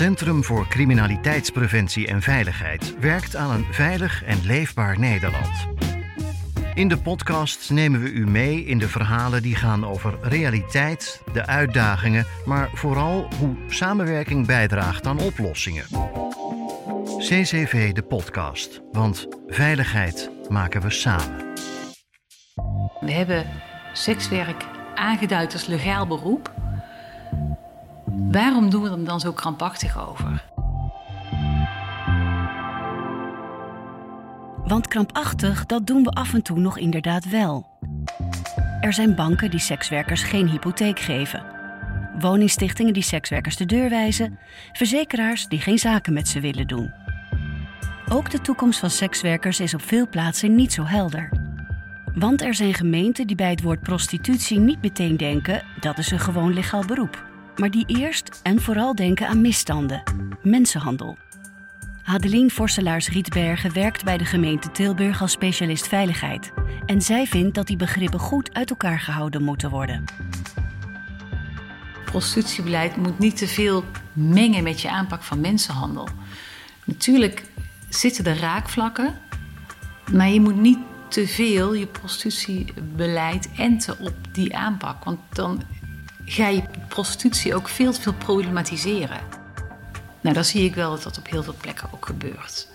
Centrum voor Criminaliteitspreventie en Veiligheid werkt aan een veilig en leefbaar Nederland. In de podcast nemen we u mee in de verhalen die gaan over realiteit, de uitdagingen, maar vooral hoe samenwerking bijdraagt aan oplossingen. CCV de podcast, want veiligheid maken we samen. We hebben sekswerk aangeduid als legaal beroep. Waarom doen we er dan zo krampachtig over? Want krampachtig, dat doen we af en toe nog inderdaad wel. Er zijn banken die sekswerkers geen hypotheek geven. Woningstichtingen die sekswerkers de deur wijzen. Verzekeraars die geen zaken met ze willen doen. Ook de toekomst van sekswerkers is op veel plaatsen niet zo helder. Want er zijn gemeenten die bij het woord prostitutie niet meteen denken dat is een gewoon legaal beroep. Maar die eerst en vooral denken aan misstanden, mensenhandel. Hadelien Vorselaars-Rietbergen werkt bij de gemeente Tilburg als specialist veiligheid. En zij vindt dat die begrippen goed uit elkaar gehouden moeten worden. Prostitutiebeleid moet niet te veel mengen met je aanpak van mensenhandel. Natuurlijk zitten er raakvlakken, maar je moet niet te veel je prostitutiebeleid enten op die aanpak. Want dan ga je prostitutie ook veel te veel problematiseren. Nou, dan zie ik wel dat dat op heel veel plekken ook gebeurt.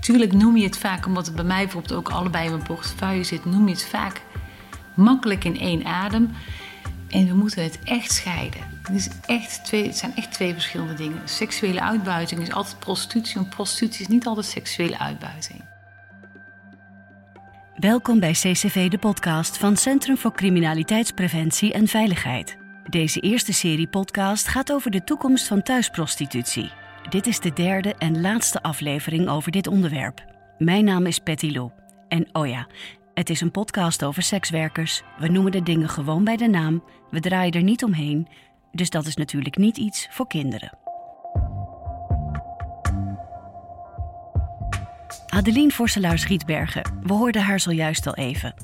Tuurlijk noem je het vaak, omdat het bij mij bijvoorbeeld ook allebei in mijn portefeuille zit, noem je het vaak makkelijk in één adem. En we moeten het echt scheiden. Het, is echt twee, het zijn echt twee verschillende dingen. Seksuele uitbuiting is altijd prostitutie, en prostitutie is niet altijd seksuele uitbuiting. Welkom bij CCV, de podcast van Centrum voor Criminaliteitspreventie en Veiligheid. Deze eerste serie podcast gaat over de toekomst van thuisprostitutie. Dit is de derde en laatste aflevering over dit onderwerp. Mijn naam is Patty Lou. En oh ja, het is een podcast over sekswerkers. We noemen de dingen gewoon bij de naam. We draaien er niet omheen. Dus dat is natuurlijk niet iets voor kinderen. Adeline Vorselaars-Rietbergen, we hoorden haar zojuist al even.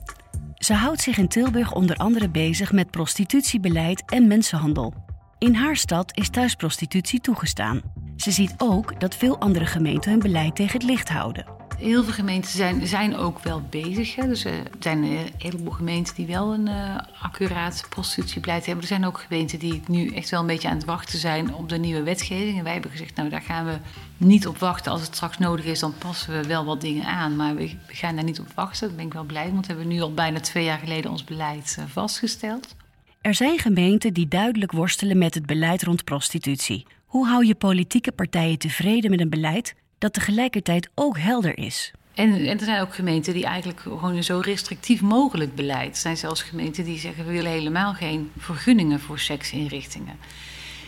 Ze houdt zich in Tilburg onder andere bezig met prostitutiebeleid en mensenhandel. In haar stad is thuisprostitutie toegestaan. Ze ziet ook dat veel andere gemeenten hun beleid tegen het licht houden. Heel veel gemeenten zijn, zijn ook wel bezig. Hè. Dus, er zijn een heleboel gemeenten die wel een uh, accuraat prostitutiebeleid hebben. Er zijn ook gemeenten die nu echt wel een beetje aan het wachten zijn op de nieuwe wetgeving. En wij hebben gezegd, nou daar gaan we niet op wachten. Als het straks nodig is, dan passen we wel wat dingen aan. Maar we, gaan daar niet op wachten. Daar ben ik wel blij want we hebben nu al bijna twee jaar geleden ons beleid vastgesteld. Er zijn gemeenten die duidelijk worstelen met het beleid rond prostitutie. Hoe hou je politieke partijen tevreden met een beleid dat tegelijkertijd ook helder is? En, er zijn ook gemeenten die eigenlijk gewoon zo restrictief mogelijk beleid. Er zijn zelfs gemeenten die zeggen we willen helemaal geen vergunningen voor seksinrichtingen.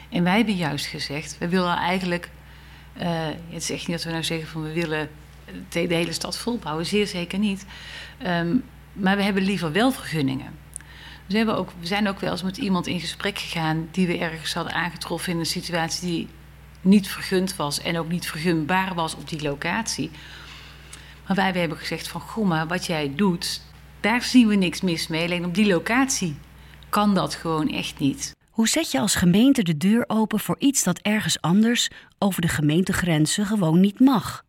En wij hebben juist gezegd, we willen eigenlijk. Uh, het is echt niet dat we nou zeggen van we willen de hele stad volbouwen, zeer zeker niet. Um, maar we hebben liever wel vergunningen. Dus we, ook, we zijn ook wel eens met iemand in gesprek gegaan die we ergens hadden aangetroffen in een situatie die niet vergund was en ook niet vergunbaar was op die locatie. Maar wij hebben gezegd van, goh, maar wat jij doet, daar zien we niks mis mee. Alleen op die locatie kan dat gewoon echt niet. Hoe zet je als gemeente de deur open voor iets dat ergens anders over de gemeentegrenzen gewoon niet mag?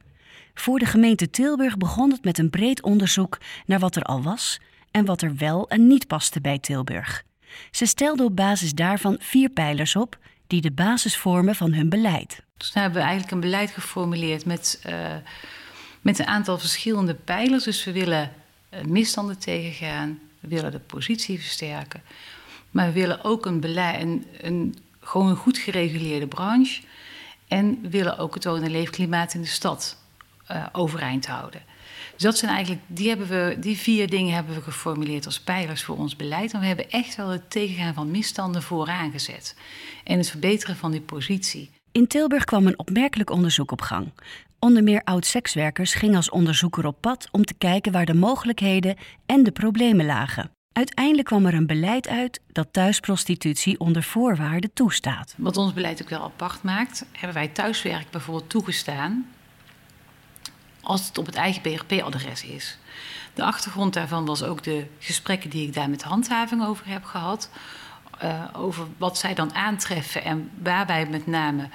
Voor de gemeente Tilburg begon het met een breed onderzoek naar wat er al was en wat er wel en niet paste bij Tilburg. Ze stelde op basis daarvan vier pijlers op die de basis vormen van hun beleid. Dus hebben we eigenlijk een beleid geformuleerd met, uh, met een aantal verschillende pijlers. Dus we willen uh, misstanden tegengaan, we willen de positie versterken, maar we willen ook een beleid, een, een, gewoon een goed gereguleerde branche. En willen ook het woon- leefklimaat in de stad uh, overeind houden. Dus dat zijn eigenlijk, die, hebben we, die vier dingen hebben we geformuleerd als pijlers voor ons beleid. En we hebben echt wel het tegengaan van misstanden vooraan gezet. En het verbeteren van die positie. In Tilburg kwam een opmerkelijk onderzoek op gang. Onder meer oud-sekswerkers gingen als onderzoeker op pad om te kijken waar de mogelijkheden en de problemen lagen. Uiteindelijk kwam er een beleid uit dat thuisprostitutie onder voorwaarden toestaat. Wat ons beleid ook wel apart maakt, hebben wij thuiswerk bijvoorbeeld toegestaan als het op het eigen BRP-adres is. De achtergrond daarvan was ook de gesprekken die ik daar met handhaving over heb gehad. Uh, over wat zij dan aantreffen en waarbij met name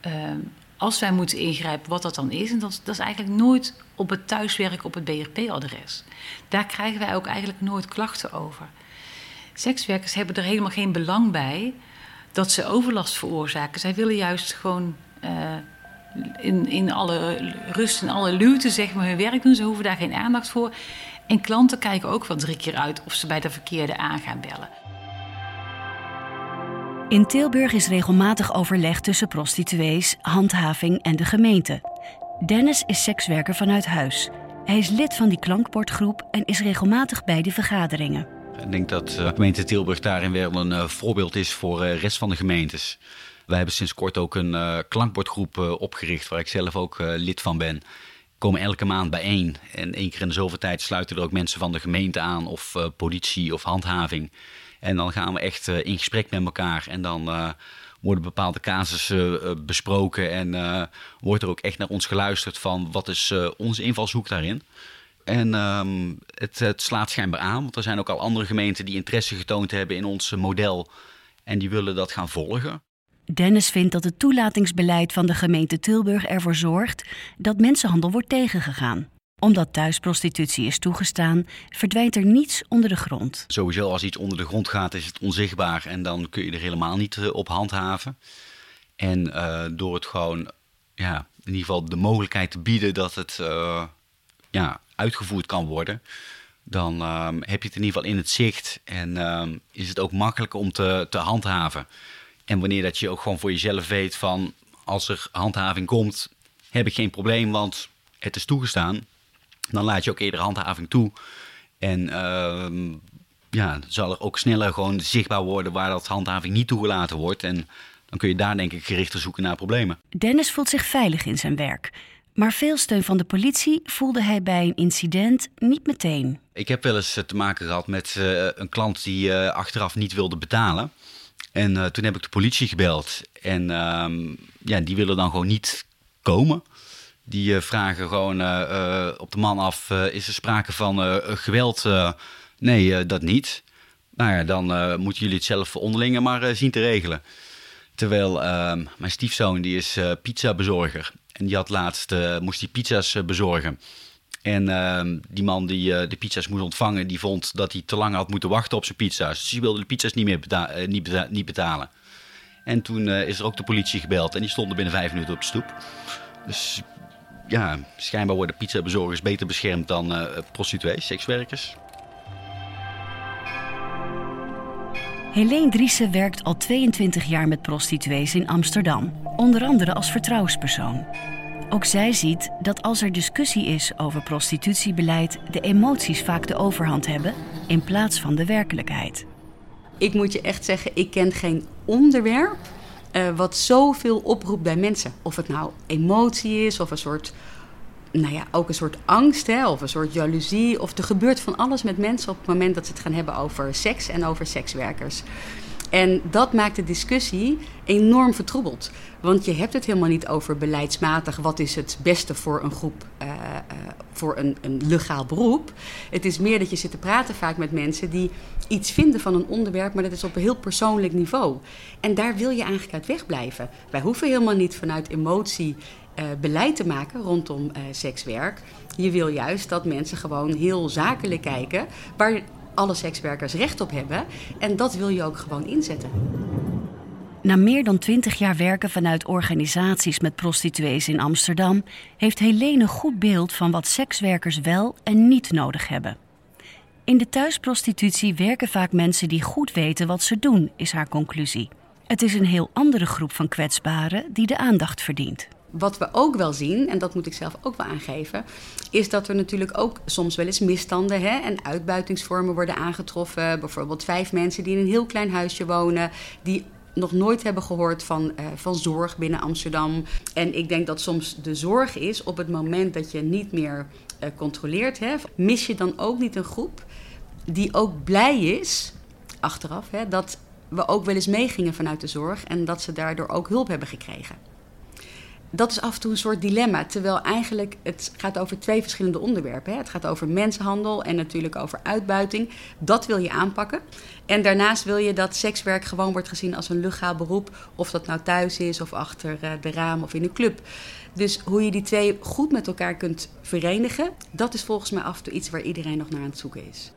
ehm, als wij moeten ingrijpen, wat dat dan is. En dat, dat is eigenlijk nooit op het thuiswerk op het BRP-adres. Daar krijgen wij ook eigenlijk nooit klachten over. Sekswerkers hebben er helemaal geen belang bij dat ze overlast veroorzaken. Zij willen juist gewoon uh, in, in alle rust en alle luwte zeg maar, hun werk doen. Ze hoeven daar geen aandacht voor. En klanten kijken ook wel drie keer uit of ze bij de verkeerde aan gaan bellen. In Tilburg is regelmatig overleg tussen prostituees, handhaving en de gemeente. Dennis is sekswerker vanuit huis. Hij is lid van die klankbordgroep en is regelmatig bij die vergaderingen. Ik denk dat de gemeente Tilburg daarin wel een uh, voorbeeld is voor de uh, rest van de gemeentes. Wij hebben sinds kort ook een uh, klankbordgroep opgericht, waar ik zelf ook lid van ben. Komen elke maand bijeen en één keer in de zoveel tijd sluiten er ook mensen van de gemeente aan, of politie of handhaving. En dan gaan we echt in gesprek met elkaar en dan worden bepaalde casussen besproken en wordt er ook echt naar ons geluisterd van wat is onze invalshoek daarin. En het, het, slaat schijnbaar aan, want er zijn ook al andere gemeenten die interesse getoond hebben in ons model en die willen dat gaan volgen. Dennis vindt dat het toelatingsbeleid van de gemeente Tilburg ervoor zorgt dat mensenhandel wordt tegengegaan. Omdat thuisprostitutie is toegestaan, verdwijnt er niets onder de grond. Sowieso als iets onder de grond gaat, is het onzichtbaar en dan kun je er helemaal niet eh, op handhaven. En uh, door het gewoon, ja, in ieder geval de mogelijkheid te bieden dat het uh, ja, uitgevoerd kan worden, dan um, heb je het in ieder geval in het zicht en um, is het ook makkelijker om te, te handhaven. En wanneer dat je ook gewoon voor jezelf weet van als er handhaving komt, heb ik geen probleem, want het is toegestaan. Dan laat je ook eerder handhaving toe. En uh, ja, zal er ook sneller gewoon zichtbaar worden waar dat handhaving niet toegelaten wordt. En dan kun je daar denk ik gerichter zoeken naar problemen. Dennis voelt zich veilig in zijn werk. Maar veel steun van de politie voelde hij bij een incident niet meteen. Ik heb wel eens te maken gehad met uh, een klant die uh, achteraf niet wilde betalen. En uh, toen heb ik de politie gebeld. En uh, ja, die willen dan gewoon niet komen. Die uh, vragen gewoon uh, op de man af: is er sprake van geweld? nee, dat niet. Nou ja, dan moeten jullie het zelf onderlingen maar zien te regelen. Terwijl ehm, mijn stiefzoon, die is pizzabezorger. En die had laatst, moest die pizza's bezorgen. En uh, die man die uh, de pizza's moest ontvangen, die vond dat hij te lang had moeten wachten op zijn pizza's. Dus die wilde de pizza's niet meer uh, niet, niet, betalen. En toen uh, is er ook de politie gebeld en die stonden binnen vijf minuten op de stoep. Dus ja, schijnbaar worden pizzabezorgers beter beschermd dan prostituees, sekswerkers. Helene Driessen werkt al 22 jaar met prostituees in Amsterdam, onder andere als vertrouwenspersoon. Ook zij ziet dat als er discussie is over prostitutiebeleid, de emoties vaak de overhand hebben in plaats van de werkelijkheid. Ik moet je echt zeggen, ik ken geen onderwerp uh, wat zoveel oproept bij mensen. Of het nou emotie is, of een soort, nou ja, ook een soort angst, hè, of een soort jaloezie. Of er gebeurt van alles met mensen op het moment dat ze het gaan hebben over seks en over sekswerkers. En dat maakt de discussie enorm vertroebeld. Want je hebt het helemaal niet over beleidsmatig wat is het beste voor een groep, uh, uh, voor een, een legaal beroep. Het is meer dat je zit te praten vaak met mensen die iets vinden van een onderwerp, maar dat is op een heel persoonlijk niveau. En daar wil je eigenlijk uit wegblijven. Wij hoeven helemaal niet vanuit emotie uh, beleid te maken rondom sekswerk. Je wil juist dat mensen gewoon heel zakelijk kijken, waar alle sekswerkers recht op hebben. En dat wil je ook gewoon inzetten. Na meer dan twintig jaar werken vanuit organisaties met prostituees in Amsterdam, heeft Helene goed beeld van wat sekswerkers wel en niet nodig hebben. In de thuisprostitutie werken vaak mensen die goed weten wat ze doen, is haar conclusie. Het is een heel andere groep van kwetsbaren die de aandacht verdient. Wat we ook wel zien, en dat moet ik zelf ook wel aangeven, is dat er natuurlijk ook soms wel eens misstanden hè, en uitbuitingsvormen worden aangetroffen. Bijvoorbeeld vijf mensen die in een heel klein huisje wonen, die nog nooit hebben gehoord van, uh, van zorg binnen Amsterdam. En ik denk dat soms de zorg is op het moment dat je niet meer uh, controleert, hè, mis je dan ook niet een groep die ook blij is, achteraf, hè, dat we ook wel eens meegingen vanuit de zorg en dat ze daardoor ook hulp hebben gekregen. Dat is af en toe een soort dilemma. Terwijl eigenlijk het gaat over twee verschillende onderwerpen. Hè. Het gaat over mensenhandel en natuurlijk over uitbuiting. Dat wil je aanpakken. En daarnaast wil je dat sekswerk gewoon wordt gezien als een legaal beroep. Of dat nou thuis is of achter eh, de raam of in een club. Dus hoe je die twee goed met elkaar kunt verenigen, dat is volgens mij af en toe iets waar iedereen nog naar aan het zoeken is.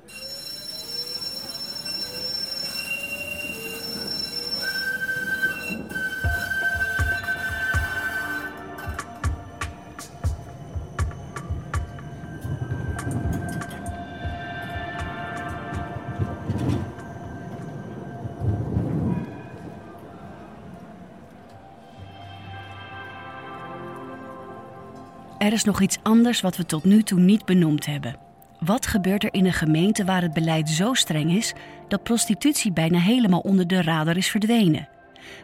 Er is nog iets anders wat we tot nu toe niet benoemd hebben. Wat gebeurt er in een gemeente waar het beleid zo streng is dat prostitutie bijna helemaal onder de radar is verdwenen?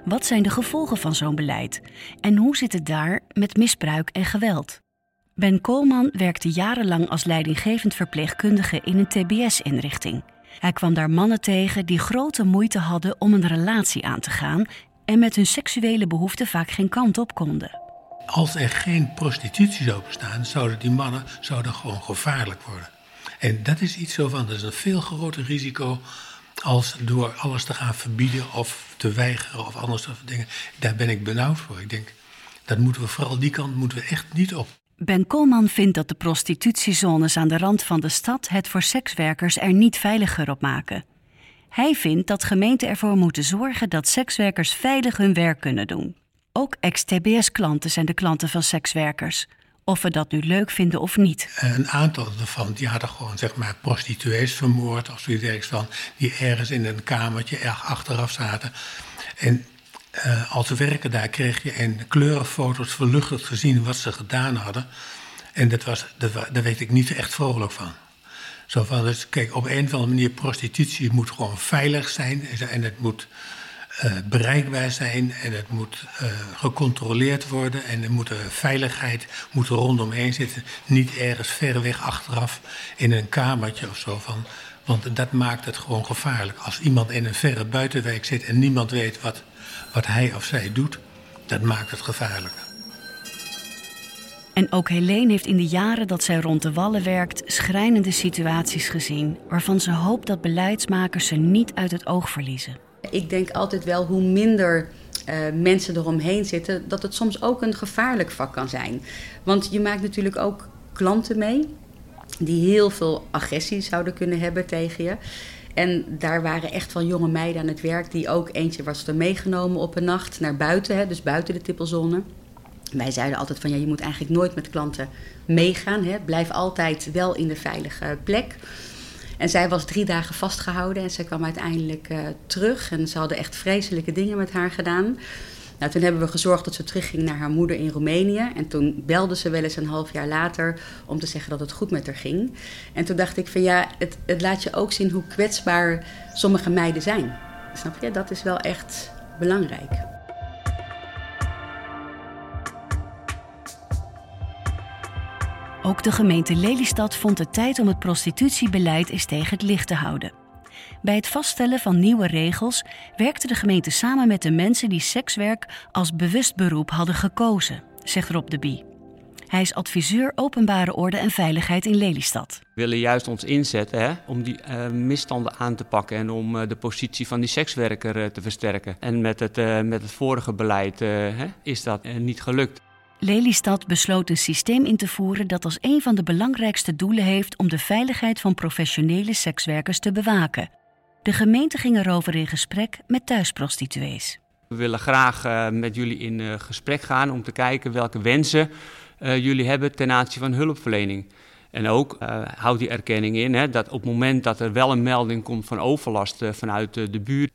Wat zijn de gevolgen van zo'n beleid? En hoe zit het daar met misbruik en geweld? Ben Koolman werkte jarenlang als leidinggevend verpleegkundige in een TBS-inrichting. Hij kwam daar mannen tegen die grote moeite hadden om een relatie aan te gaan en met hun seksuele behoeften vaak geen kant op konden. Als er geen prostitutie zou bestaan, zouden die mannen zouden gewoon gevaarlijk worden. En dat is iets zo van, dat is een veel groter risico als door alles te gaan verbieden of te weigeren of anders dingen. Daar ben ik benauwd voor. Ik denk, dat moeten we vooral die kant moeten we echt niet op. Ben Koolman vindt dat de prostitutiezones aan de rand van de stad het voor sekswerkers er niet veiliger op maken. Hij vindt dat gemeenten ervoor moeten zorgen dat sekswerkers veilig hun werk kunnen doen. Ook ex-TBS-klanten zijn de klanten van sekswerkers. Of we dat nu leuk vinden of niet. Een aantal ervan die hadden gewoon zeg maar prostituees vermoord of zoiets van. Die ergens in een kamertje erg achteraf zaten. En uh, als werker daar kreeg je in kleurenfoto's verluchtigd gezien wat ze gedaan hadden. En dat was, dat, daar weet ik niet echt vrolijk van. Zo van, dus, kijk, op een of andere manier, prostitutie moet gewoon veilig zijn. En het moet bereikbaar zijn en het moet uh, gecontroleerd worden en er moet veiligheid moet er rondomheen zitten. Niet ergens ver weg achteraf in een kamertje of zo van. Want dat maakt het gewoon gevaarlijk. Als iemand in een verre buitenwijk zit en niemand weet wat, wat hij of zij doet, dat maakt het gevaarlijk. En ook Helene heeft in de jaren dat zij rond de wallen werkt schrijnende situaties gezien, waarvan ze hoopt dat beleidsmakers ze niet uit het oog verliezen. Ik denk altijd wel hoe minder uh, mensen eromheen zitten, dat het soms ook een gevaarlijk vak kan zijn. Want je maakt natuurlijk ook klanten mee die heel veel agressie zouden kunnen hebben tegen je. En daar waren echt wel jonge meiden aan het werk, die ook eentje was er meegenomen op een nacht naar buiten, hè, dus buiten de tippelzone. Wij zeiden altijd van ja, je moet eigenlijk nooit met klanten meegaan. Hè. Blijf altijd wel in de veilige plek. En zij was drie dagen vastgehouden en zij kwam uiteindelijk uh, terug. En ze hadden echt vreselijke dingen met haar gedaan. Nou, toen hebben we gezorgd dat ze terugging naar haar moeder in Roemenië. En toen belde ze wel eens een half jaar later om te zeggen dat het goed met haar ging. En toen dacht ik van ja, het, het laat je ook zien hoe kwetsbaar sommige meiden zijn. Snap je? Dat is wel echt belangrijk. Ook de gemeente Lelystad vond het tijd om het prostitutiebeleid eens tegen het licht te houden. Bij het vaststellen van nieuwe regels werkte de gemeente samen met de mensen die sekswerk als bewust beroep hadden gekozen, zegt Rob de Bie. Hij is adviseur openbare orde en veiligheid in Lelystad. We willen juist ons inzetten hè, om die uh, misstanden aan te pakken en om uh, de positie van die sekswerker uh, te versterken. En met het, met het vorige beleid hè, is dat niet gelukt. Lelystad besloot een systeem in te voeren dat als een van de belangrijkste doelen heeft om de veiligheid van professionele sekswerkers te bewaken. De gemeente ging erover in gesprek met thuisprostituees. We willen graag uh, met jullie in uh, gesprek gaan om te kijken welke wensen uh, jullie hebben ten aanzien van hulpverlening. En ook houdt die erkenning in hè, dat op het moment dat er wel een melding komt van overlast vanuit de buurt,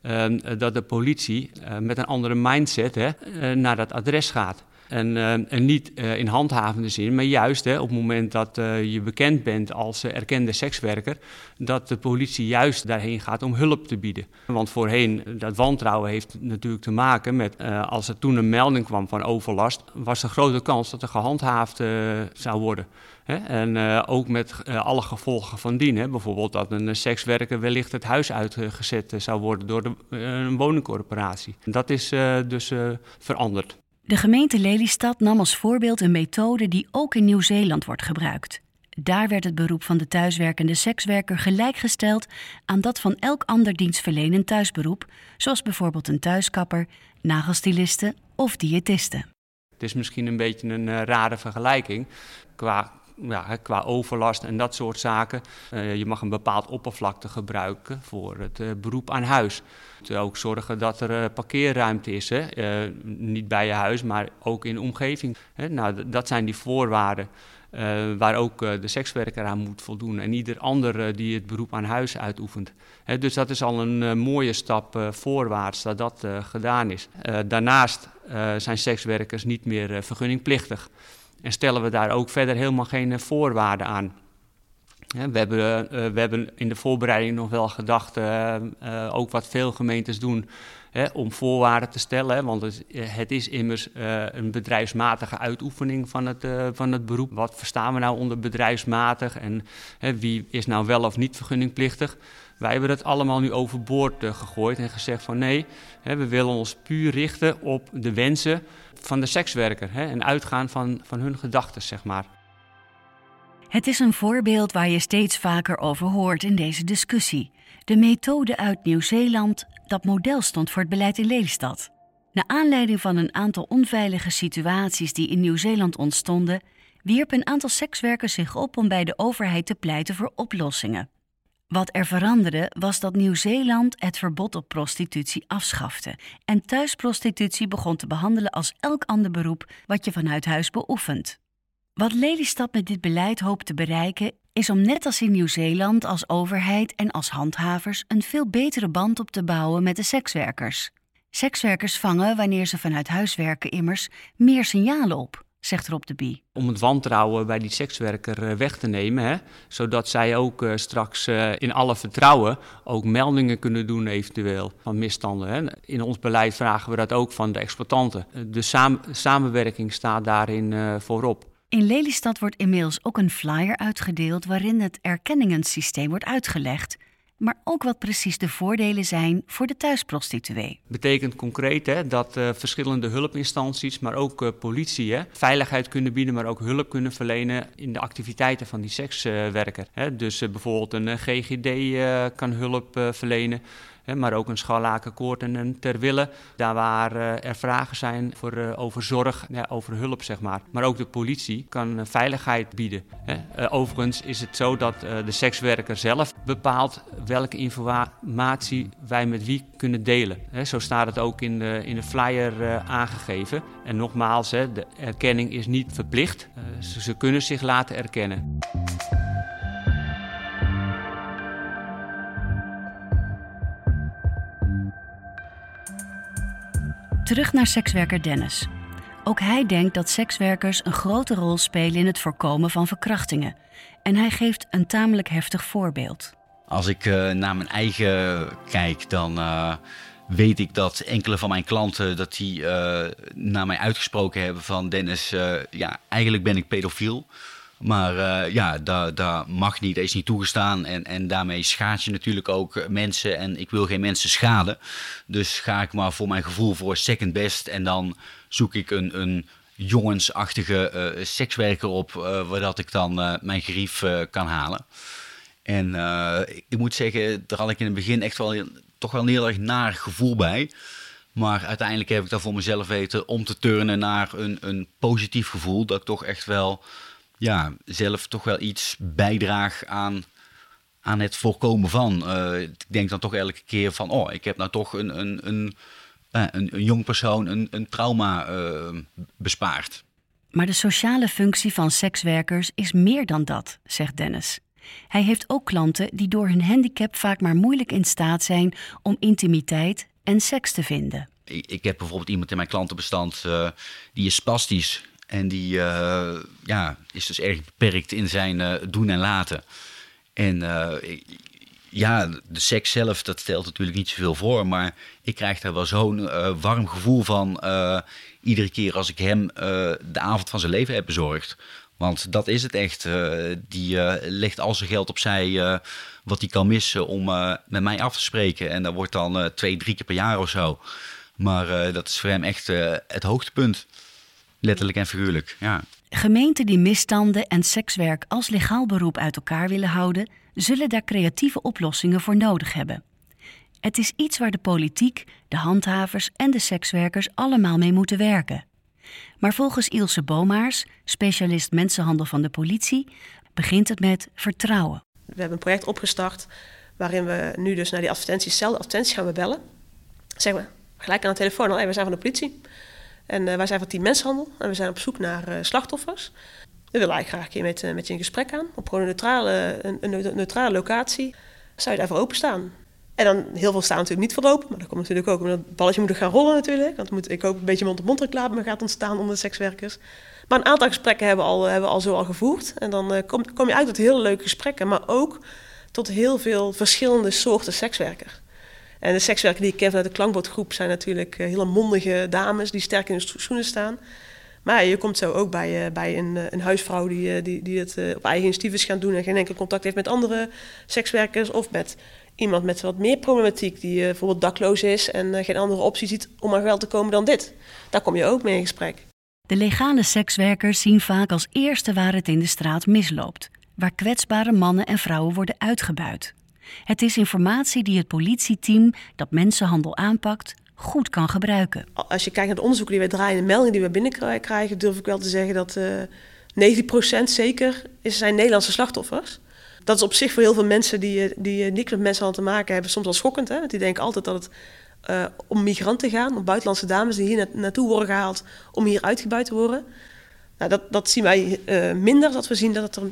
dat de politie met een andere mindset hè, naar dat adres gaat. En, uh, en niet uh, in handhavende zin, maar juist hè, op het moment dat uh, je bekend bent als erkende sekswerker, dat de politie juist daarheen gaat om hulp te bieden. Want voorheen, dat wantrouwen heeft natuurlijk te maken met als er toen een melding kwam van overlast, was er grote kans dat er gehandhaafd zou worden. En ook met alle gevolgen van dien. Hè? Bijvoorbeeld dat een sekswerker wellicht het huis uitgezet zou worden door de, een woningcorporatie. Dat is dus veranderd. De gemeente Lelystad nam als voorbeeld een methode die ook in Nieuw-Zeeland wordt gebruikt. Daar werd het beroep van de thuiswerkende sekswerker gelijkgesteld aan dat van elk ander dienstverlenend thuisberoep, zoals bijvoorbeeld een thuiskapper, nagelstiliste of diëtiste. Het is misschien een beetje een uh, rare vergelijking qua, qua overlast en dat soort zaken. Uh, je mag een bepaald oppervlakte gebruiken voor het uh, beroep aan huis. Ook zorgen dat er parkeerruimte is, hè? niet bij je huis, maar ook in de omgeving. Hè? Nou, dat zijn die voorwaarden. Waar ook de sekswerker aan moet voldoen. En ieder ander die het beroep aan huis uitoefent. He, dus dat is al een mooie stap voorwaarts dat dat gedaan is. daarnaast zijn sekswerkers niet meer vergunningplichtig. En stellen we daar ook verder helemaal geen voorwaarden aan. we, hebben, we hebben in de voorbereiding nog wel gedacht, ook wat veel gemeentes doen, om voorwaarden te stellen. Want het, eh, is immers een bedrijfsmatige uitoefening van het, van het beroep. Wat verstaan we nou onder bedrijfsmatig en wie is nou wel of niet vergunningplichtig? Wij hebben dat allemaal nu overboord gegooid en gezegd van nee, we willen ons puur richten op de wensen van de sekswerker hè, en uitgaan van, van hun gedachten, zeg maar. Het is een voorbeeld waar je steeds vaker over hoort in deze discussie. De methode uit Nieuw-Zeeland dat model stond voor het beleid in Lelystad. Naar aanleiding van een aantal onveilige situaties die in Nieuw-Zeeland ontstonden, wierp een aantal sekswerkers zich op om bij de overheid te pleiten voor oplossingen. Wat er veranderde was dat Nieuw-Zeeland het verbod op prostitutie afschafte en thuisprostitutie begon te behandelen als elk ander beroep wat je vanuit huis beoefent. Wat Lelystad met dit beleid hoopt te bereiken, is om net als in Nieuw-Zeeland als overheid en als handhavers een veel betere band op te bouwen met de sekswerkers. Sekswerkers vangen, wanneer ze vanuit huis werken, immers meer signalen op, zegt Rob de Bie. Om het wantrouwen bij die sekswerker eh, weg te nemen, hè, zodat zij ook uh, straks uh, in alle vertrouwen ook meldingen kunnen doen eventueel van misstanden. Hè. In ons beleid vragen we dat ook van de exploitanten. De saam samenwerking staat daarin voorop. In Lelystad wordt inmiddels ook een flyer uitgedeeld waarin het erkenningensysteem wordt uitgelegd, maar ook wat precies de voordelen zijn voor de thuisprostituee. Betekent concreet hè, dat uh, verschillende hulpinstanties, maar ook uh, politie, hè, veiligheid kunnen bieden, maar ook hulp kunnen verlenen in de activiteiten van die sekswerker. Dus bijvoorbeeld een GGD kan hulp verlenen maar ook een scharlakenkoord en een terwille. Daar waar eh, er vragen zijn voor, eh, over zorg, over hulp, zeg maar. Maar ook de politie kan eh, veiligheid bieden. overigens is het zo dat de sekswerker zelf bepaalt welke informatie wij met wie kunnen delen. zo staat het ook in de, in de flyer aangegeven. En nogmaals, de erkenning is niet verplicht. ze kunnen zich laten erkennen. Terug naar sekswerker Dennis. Ook hij denkt dat sekswerkers een grote rol spelen in het voorkomen van verkrachtingen. En hij geeft een tamelijk heftig voorbeeld. Als ik uh, naar mijn eigen kijk, dan uh, weet ik dat enkele van mijn klanten dat die, uh, naar mij uitgesproken hebben van Dennis, ja, eigenlijk ben ik pedofiel. Maar uh, ja, dat, dat mag niet, dat is niet toegestaan. En, en daarmee schaad je natuurlijk ook mensen. En ik wil geen mensen schaden. Dus ga ik maar voor mijn gevoel voor second best. En dan zoek ik een, een jongensachtige uh, sekswerker op, uh, waar dat ik dan mijn gerief kan halen. En ik moet zeggen, daar had ik in het begin echt wel toch wel een heel erg naar gevoel bij. Maar uiteindelijk heb ik daar voor mezelf weten om te turnen naar een, een positief gevoel. Dat ik toch echt wel ja, zelf toch wel iets bijdraag aan, aan het voorkomen van. Uh, ik denk dan toch elke keer van, oh, ik heb nou toch een, een, een, uh, een, een, jong persoon een, een trauma uh, bespaard. Maar de sociale functie van sekswerkers is meer dan dat, zegt Dennis. Hij heeft ook klanten die door hun handicap vaak maar moeilijk in staat zijn om intimiteit en seks te vinden. Ik, ik heb bijvoorbeeld iemand in mijn klantenbestand die is spastisch en die uh, ja, is dus erg beperkt in zijn uh, doen en laten. En uh, ja, de seks zelf, dat stelt natuurlijk niet zoveel voor. Maar ik krijg daar wel zo'n warm gevoel van iedere keer als ik hem de avond van zijn leven heb bezorgd. Want dat is het echt. die legt al zijn geld opzij wat hij kan missen om met mij af te spreken. En dat wordt dan twee, drie keer per jaar of zo. Maar dat is voor hem echt het hoogtepunt. Letterlijk en figuurlijk, ja. Gemeenten die misstanden en sekswerk als legaal beroep uit elkaar willen houden, zullen daar creatieve oplossingen voor nodig hebben. Het is iets waar de politiek, de handhavers en de sekswerkers allemaal mee moeten werken. Maar volgens Ilse Bomaars, specialist mensenhandel van de politie, begint het met vertrouwen. We hebben een project opgestart waarin we nu dus naar die advertenties, zelf advertenties gaan we bellen. Zeggen we gelijk aan de telefoon al, hey, we zijn van de politie. En uh, wij zijn van team mensenhandel en we zijn op zoek naar uh, slachtoffers. We willen eigenlijk graag een keer met, uh, met je in gesprek gaan. Op gewoon een neutrale, een, neutrale locatie. Zou je daarvoor openstaan? En dan heel veel staan natuurlijk niet voor open. Maar dat komt natuurlijk ook omdat het balletje moet gaan rollen natuurlijk. Want moet, ik hoop een beetje mond-op-mond reclame gaat ontstaan onder de sekswerkers. Maar een aantal gesprekken hebben we al, hebben we al zo al gevoerd. En dan kom, kom, je uit tot hele leuke gesprekken. Maar ook tot heel veel verschillende soorten sekswerkers. En de sekswerkers die ik ken vanuit de klankbordgroep zijn natuurlijk uh, hele mondige dames die sterk in de schoenen staan. Maar je komt zo ook bij, uh, bij een, een, huisvrouw die, die, die het op eigen initiatief is gaan doen en geen enkel contact heeft met andere sekswerkers of met iemand met wat meer problematiek, die bijvoorbeeld dakloos is en geen andere optie ziet om aan geld te komen dan dit. Daar kom je ook mee in gesprek. De legale sekswerkers zien vaak als eerste waar het in de straat misloopt, waar kwetsbare mannen en vrouwen worden uitgebuit. Het is informatie die het politieteam dat mensenhandel aanpakt goed kan gebruiken. Als je kijkt naar de onderzoeken die wij draaien, de meldingen die we binnenkrijgen, durf ik wel te zeggen dat uh, 90% zeker zijn Nederlandse slachtoffers dat is op zich voor heel veel mensen die, eh, die eh, niks met mensenhandel te maken hebben soms wel schokkend. Hè? Want die denken altijd dat het uh, om migranten gaat, om buitenlandse dames die hier naartoe worden gehaald om hier uitgebuit te worden. Nou, dat, dat zien wij minder, dat we zien dat het er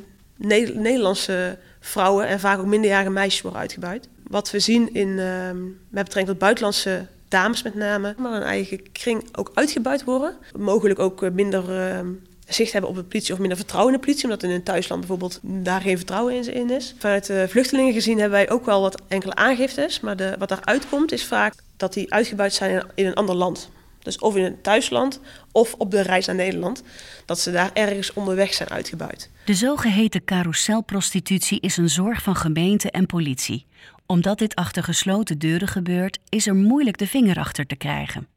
Nederlandse vrouwen en vaak ook minderjarige meisjes worden uitgebuit. Wat we zien in, uh, met betrekking tot buitenlandse dames met name, maar een eigen kring ook uitgebuit worden. Mogelijk ook minder ehm, zicht hebben op de politie of minder vertrouwen in de politie, omdat in hun thuisland bijvoorbeeld daar geen vertrouwen in is. Vanuit de vluchtelingen gezien hebben wij ook wel wat enkele aangiftes, maar de, wat daaruit komt is vaak dat die uitgebuit zijn in een ander land. Dus of in een thuisland of op de reis naar Nederland, dat ze daar ergens onderweg zijn uitgebuit. De zogeheten carouselprostitutie is een zorg van gemeente en politie. Omdat dit achter gesloten deuren gebeurt, is er moeilijk de vinger achter te krijgen.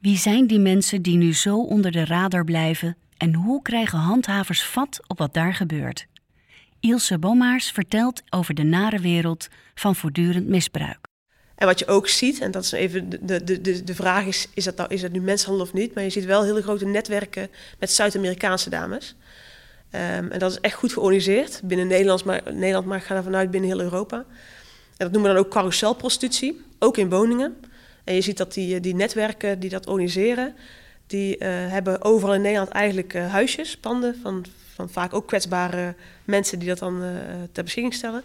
Wie zijn die mensen die nu zo onder de radar blijven en hoe krijgen handhavers vat op wat daar gebeurt? Ilse Bomaars vertelt over de nare wereld van voortdurend misbruik. En wat je ook ziet, en dat is even de, de, de, de vraag is, is dat, nou, is dat nu mensenhandel of niet? Maar je ziet wel hele grote netwerken met Zuid-Amerikaanse dames. Um, en dat is echt goed georganiseerd binnen Nederland, maar, Nederland, maar ik ga ervan uit binnen heel Europa. En dat noemen we dan ook carouselprostitutie, ook in woningen. En je ziet dat die, die netwerken die dat organiseren, die uh, hebben overal in Nederland eigenlijk uh, huisjes, panden van, van vaak ook kwetsbare mensen die dat dan ter beschikking stellen.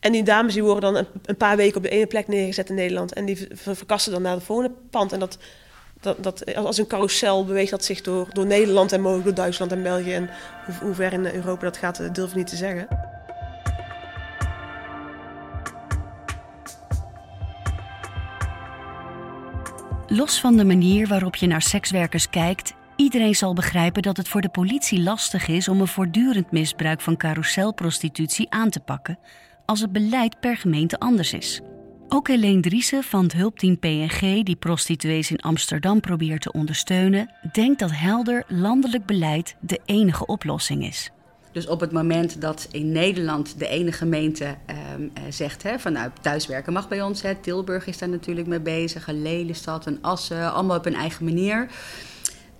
En die dames die worden dan een, een, paar weken op de ene plek neergezet in Nederland en die verkassen dan naar het volgende pand. En dat, dat, dat, als een carousel beweegt dat zich door, door Nederland en mogelijk door Duitsland en België. En hoe, hoe ver in Europa dat gaat, durf ik niet te zeggen. Los van de manier waarop je naar sekswerkers kijkt, iedereen zal begrijpen dat het voor de politie lastig is om een voortdurend misbruik van carouselprostitutie aan te pakken als het beleid per gemeente anders is. Ook Helene Driessen van het hulpteam PNG, die prostituees in Amsterdam probeert te ondersteunen, denkt dat helder landelijk beleid de enige oplossing is. Dus op het moment dat in Nederland de ene gemeente um, zegt hè, van nou, thuiswerken mag bij ons. Hè, Tilburg is daar natuurlijk mee bezig, Lelystad en Assen, allemaal op een eigen manier.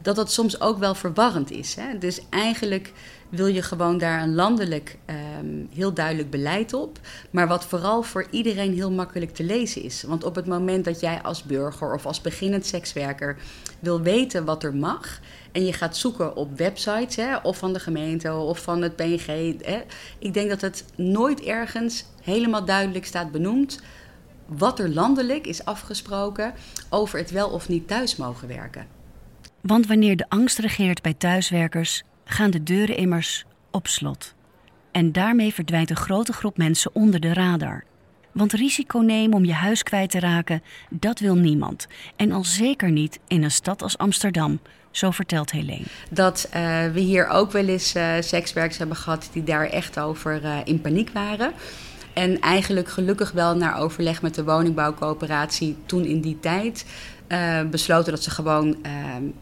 Dat dat soms ook wel verwarrend is. Hè? Dus eigenlijk wil je gewoon daar een landelijk um, heel duidelijk beleid op. Maar wat vooral voor iedereen heel makkelijk te lezen is. Want op het moment dat jij als burger of als beginnend sekswerker wil weten wat er mag en je gaat zoeken op websites, hè, of van de gemeente of van het PNG. Hè, ik denk dat het nooit ergens helemaal duidelijk staat benoemd wat er landelijk is afgesproken over het wel of niet thuis mogen werken. Want wanneer de angst regeert bij thuiswerkers, gaan de deuren immers op slot. En daarmee verdwijnt een grote groep mensen onder de radar. Want risico nemen om je huis kwijt te raken, dat wil niemand. En al zeker niet in een stad als Amsterdam, zo vertelt Helene. Dat uh, we hier ook wel eens uh, sekswerkers hebben gehad die daar echt over uh, in paniek waren. En eigenlijk gelukkig wel naar overleg met de woningbouwcoöperatie toen in die tijd uh, besloten dat ze gewoon uh,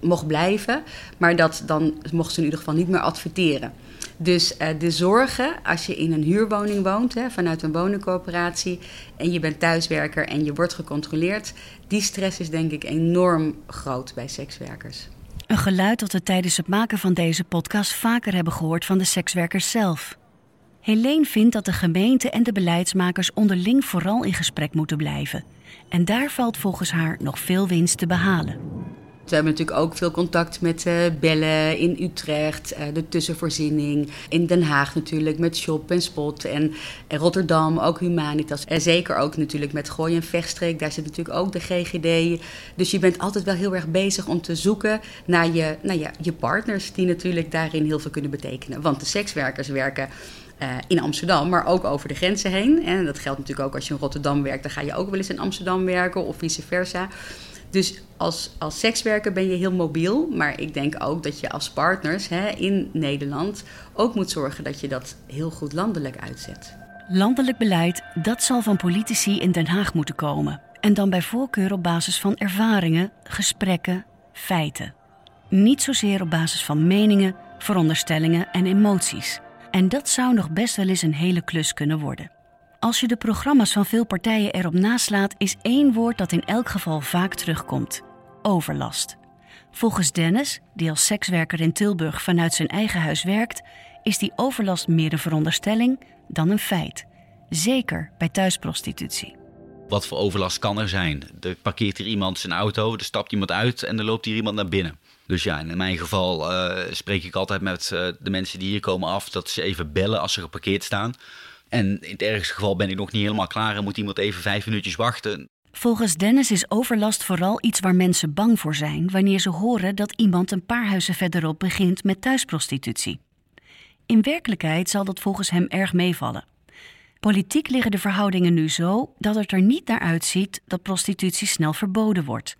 mocht blijven. Maar dat dan mocht ze in ieder geval niet meer adverteren. Dus uh, de zorgen als je in een huurwoning woont, hè, vanuit een woningcoöperatie, en je bent thuiswerker en je wordt gecontroleerd, die stress is denk ik enorm groot bij sekswerkers. Een geluid dat we tijdens het maken van deze podcast vaker hebben gehoord van de sekswerkers zelf. Helene vindt dat de gemeente en de beleidsmakers onderling vooral in gesprek moeten blijven. En daar valt volgens haar nog veel winst te behalen. We hebben natuurlijk ook veel contact met uh, Bellen in Utrecht, uh, de tussenvoorziening. In Den Haag natuurlijk met Shop en Spot. En, en Rotterdam ook Humanitas. En zeker ook natuurlijk met Gooi en Vechtstreek. Daar zit natuurlijk ook de GGD. Dus je bent altijd wel heel erg bezig om te zoeken naar je, naar je, je partners... die natuurlijk daarin heel veel kunnen betekenen. Want de sekswerkers werken... Uh, in Amsterdam, maar ook over de grenzen heen. En dat geldt natuurlijk ook als je in Rotterdam werkt, dan ga je ook wel eens in Amsterdam werken of vice versa. Dus als, als sekswerker ben je heel mobiel. Maar ik denk ook dat je als partners hè, in Nederland ook moet zorgen dat je dat heel goed landelijk uitzet. Landelijk beleid, dat zal van politici in Den Haag moeten komen. En dan bij voorkeur op basis van ervaringen, gesprekken, feiten. Niet zozeer op basis van meningen, veronderstellingen en emoties. En dat zou nog best wel eens een hele klus kunnen worden. Als je de programma's van veel partijen erop naslaat, is één woord dat in elk geval vaak terugkomt: overlast. Volgens Dennis, die als sekswerker in Tilburg vanuit zijn eigen huis werkt, is die overlast meer een veronderstelling dan een feit. Zeker bij thuisprostitutie. Wat voor overlast kan er zijn? Er parkeert hier iemand zijn auto, er stapt iemand uit en er loopt hier iemand naar binnen. Dus ja, in mijn geval uh, spreek ik altijd met uh, de mensen die hier komen af dat ze even bellen als ze geparkeerd staan. En in het ergste geval ben ik nog niet helemaal klaar en moet iemand even vijf minuutjes wachten. Volgens Dennis is overlast vooral iets waar mensen bang voor zijn wanneer ze horen dat iemand een paar huizen verderop begint met thuisprostitutie. In werkelijkheid zal dat volgens hem erg meevallen. Politiek liggen de verhoudingen nu zo dat het er niet naar uitziet dat prostitutie snel verboden wordt.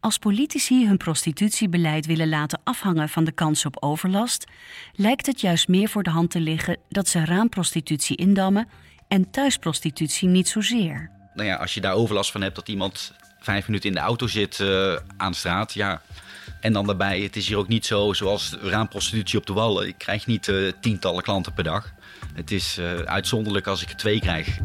Als politici hun prostitutiebeleid willen laten afhangen van de kans op overlast, lijkt het juist meer voor de hand te liggen dat ze raamprostitutie indammen en thuisprostitutie niet zozeer. Nou ja, als je daar overlast van hebt dat iemand vijf minuten in de auto zit uh, aan straat, ja. En dan daarbij, het is hier ook niet zo zoals raamprostitutie op de wallen. Ik krijg niet uh, tientallen klanten per dag. Het is uh, uitzonderlijk als ik er twee krijg.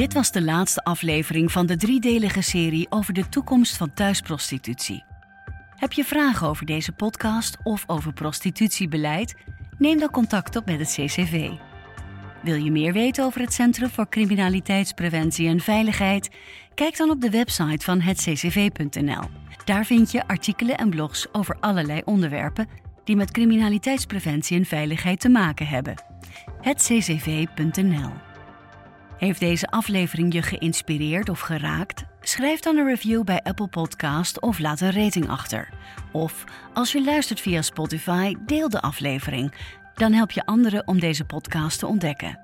Dit was de laatste aflevering van de driedelige serie over de toekomst van thuisprostitutie. Heb je vragen over deze podcast of over prostitutiebeleid? Neem dan contact op met het CCV. Wil je meer weten over het Centrum voor Criminaliteitspreventie en Veiligheid? Kijk dan op de website van hetccv.nl. Daar vind je artikelen en blogs over allerlei onderwerpen die met criminaliteitspreventie en veiligheid te maken hebben. hetccv.nl heeft deze aflevering je geïnspireerd of geraakt? Schrijf dan een review bij Apple Podcast of laat een rating achter. Of als je luistert via Spotify, deel de aflevering. Dan help je anderen om deze podcast te ontdekken.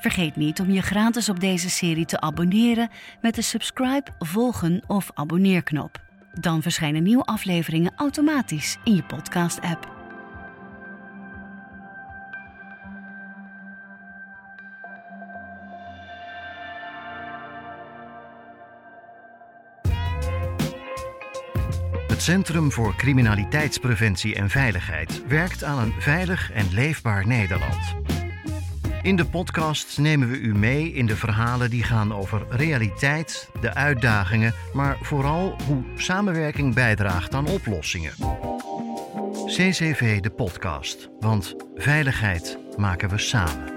Vergeet niet om je gratis op deze serie te abonneren met de subscribe, volgen of abonneerknop. Dan verschijnen nieuwe afleveringen automatisch in je podcast-app. Centrum voor Criminaliteitspreventie en Veiligheid werkt aan een veilig en leefbaar Nederland. In de podcast nemen we u mee in de verhalen die gaan over realiteit, de uitdagingen, maar vooral hoe samenwerking bijdraagt aan oplossingen. CCV de podcast, want veiligheid maken we samen.